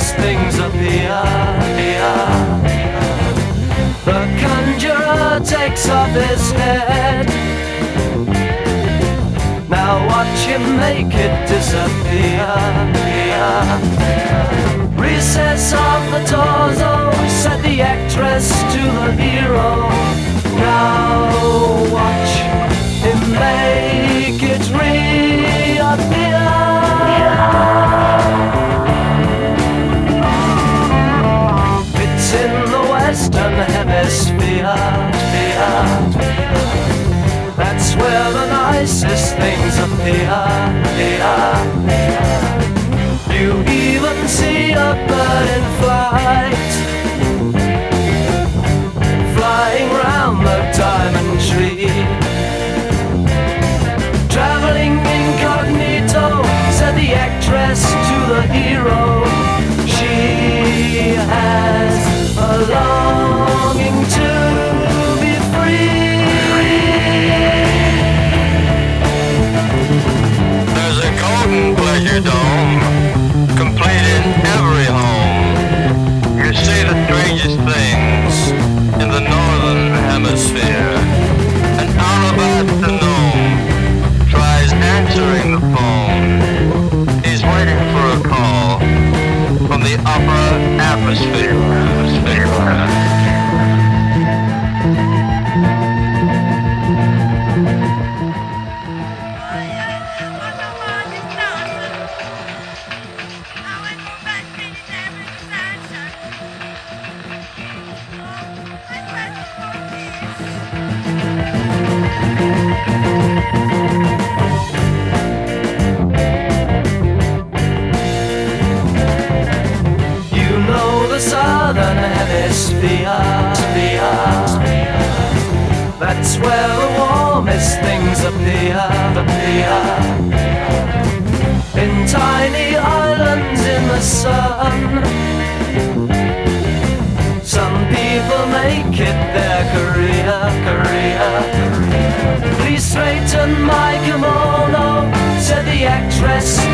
nicest things appear. The conjurer takes off his head. Now watch him make it disappear. Recess of the torso, oh, said the actress That's where the nicest things appear. You every home. You see the strangest things in the northern hemisphere. An alabaster gnome tries the phone. He's waiting for a call from the upper atmosphere. That's where the warmest things appear. appear. In tiny islands in the sun. dress.